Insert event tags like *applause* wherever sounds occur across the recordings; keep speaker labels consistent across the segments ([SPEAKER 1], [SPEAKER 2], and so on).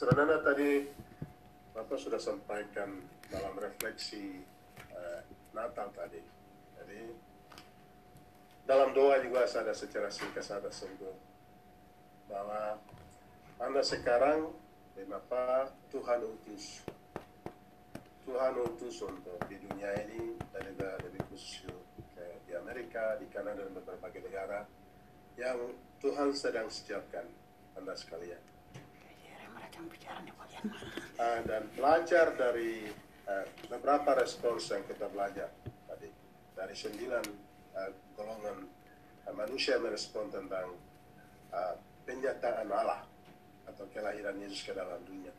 [SPEAKER 1] sebenarnya tadi Bapak sudah sampaikan dalam refleksi eh, Natal tadi. Jadi dalam doa juga saya ada secara singkat saya ada sebut bahwa Anda sekarang kenapa Tuhan utus Tuhan utus untuk di dunia ini dan juga lebih khusus di Amerika, di Kanada dan berbagai negara yang Tuhan sedang siapkan Anda sekalian. Uh, *laughs* dan belajar dari uh, beberapa respons yang kita belajar tadi dari sembilan uh, golongan uh, manusia merespon tentang uh, penyataan Allah atau kelahiran Yesus ke dalam dunia.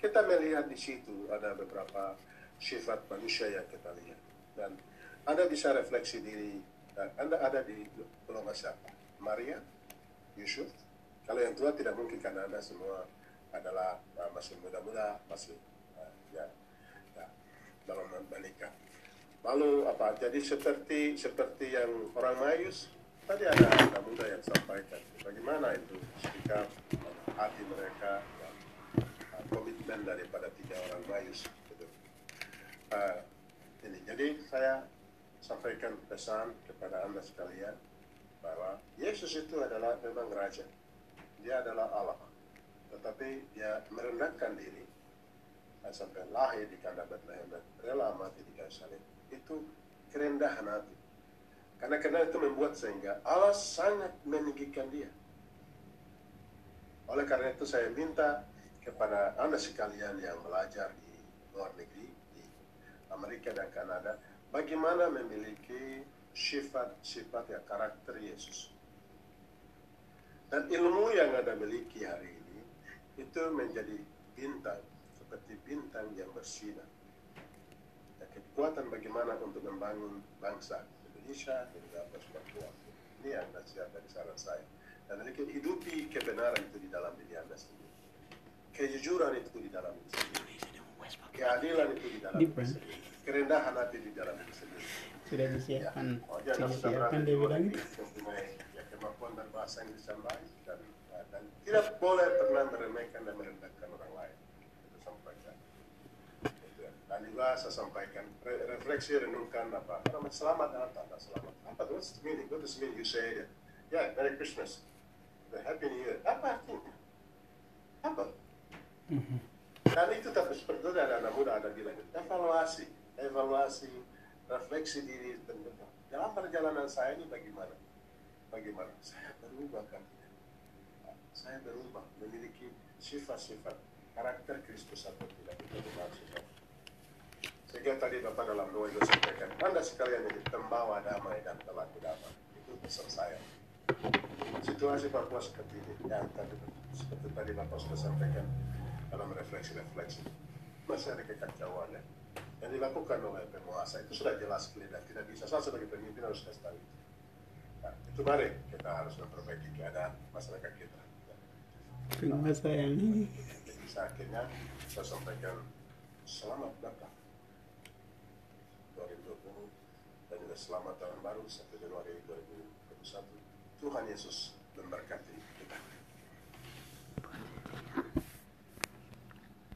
[SPEAKER 1] Kita melihat di situ ada beberapa sifat manusia yang kita lihat dan anda bisa refleksi diri, Anda ada di golongan siapa? Maria, Yusuf. Kalau yang tua tidak mungkin karena Anda semua adalah muda-muda, masih uh, ya, ya dalam menikah. Lalu apa? Jadi seperti seperti yang orang Mayus tadi ada anak muda yang sampaikan bagaimana itu sikap hati mereka dan uh, komitmen daripada tiga orang Mayus. Gitu. Uh, ini. Jadi saya sampaikan pesan kepada Anda sekalian bahwa Yesus itu adalah memang raja. Dia adalah Allah. Dia merendahkan diri sampai lahir di kandang Bethlehem dan rela mati di kayu salib. Itu kerendahan hati. Karena karena itu membuat sehingga Allah sangat meninggikan dia. Oleh karena itu saya minta kepada Anda sekalian yang belajar di luar negeri, di Amerika dan Kanada, bagaimana memiliki sifat-sifat ya karakter Yesus. Dan ilmu yang Anda miliki hari ini itu menjadi bintang seperti bintang yang bersinar. Ya, kekuatan bagaimana untuk membangun bangsa Indonesia dan juga Papua. Ini yang nasihat dari saran saya. Dan hidupi kebenaran itu di dalam diri Anda sendiri. Kejujuran itu di dalam diri sendiri. Keadilan itu di dalam diri sendiri kerendahan hati di dalam diri sendiri.
[SPEAKER 2] Sudah disiapkan,
[SPEAKER 1] ya, oh,
[SPEAKER 2] sudah disiapkan dia bilang itu.
[SPEAKER 1] Ya, kemampuan berbahasa Inggris yang baik dan, dan tidak boleh pernah meremehkan dan merendahkan orang lain. Itu sampaikan. Itu, ya. dan juga saya sampaikan re refleksi renungkan apa nama selamat Natal, selamat apa tuh? What's meaning? What does mean? You say, yeah, Merry Christmas, the Happy New Year. Apa artinya? Apa? -hmm. Dan itu tapi seperti itu ada anak muda ada bilang evaluasi evaluasi, refleksi diri dalam perjalanan saya ini bagaimana? Bagaimana? Saya berubah kan? Saya berubah, memiliki sifat-sifat karakter Kristus atau tidak itu maksudnya. Sehingga tadi Bapak dalam doa itu sampaikan, Anda sekalian ini pembawa damai dan pelaku damai. Itu pesan saya. Situasi Papua seperti ini, yang tadi seperti tadi Bapak sudah sampaikan dalam refleksi-refleksi. Masih ada kekacauan ya yang dilakukan oleh penguasa itu sudah jelas dan tidak bisa saya sebagai pemimpin harus kasih tahu itu nah, itu mari kita harus memperbaiki keadaan masyarakat kita.
[SPEAKER 2] Yang ini
[SPEAKER 1] jadi akhirnya saya sampaikan selamat datang 2020 dan juga selamat tahun baru 1 Januari 2021 Tuhan Yesus memberkati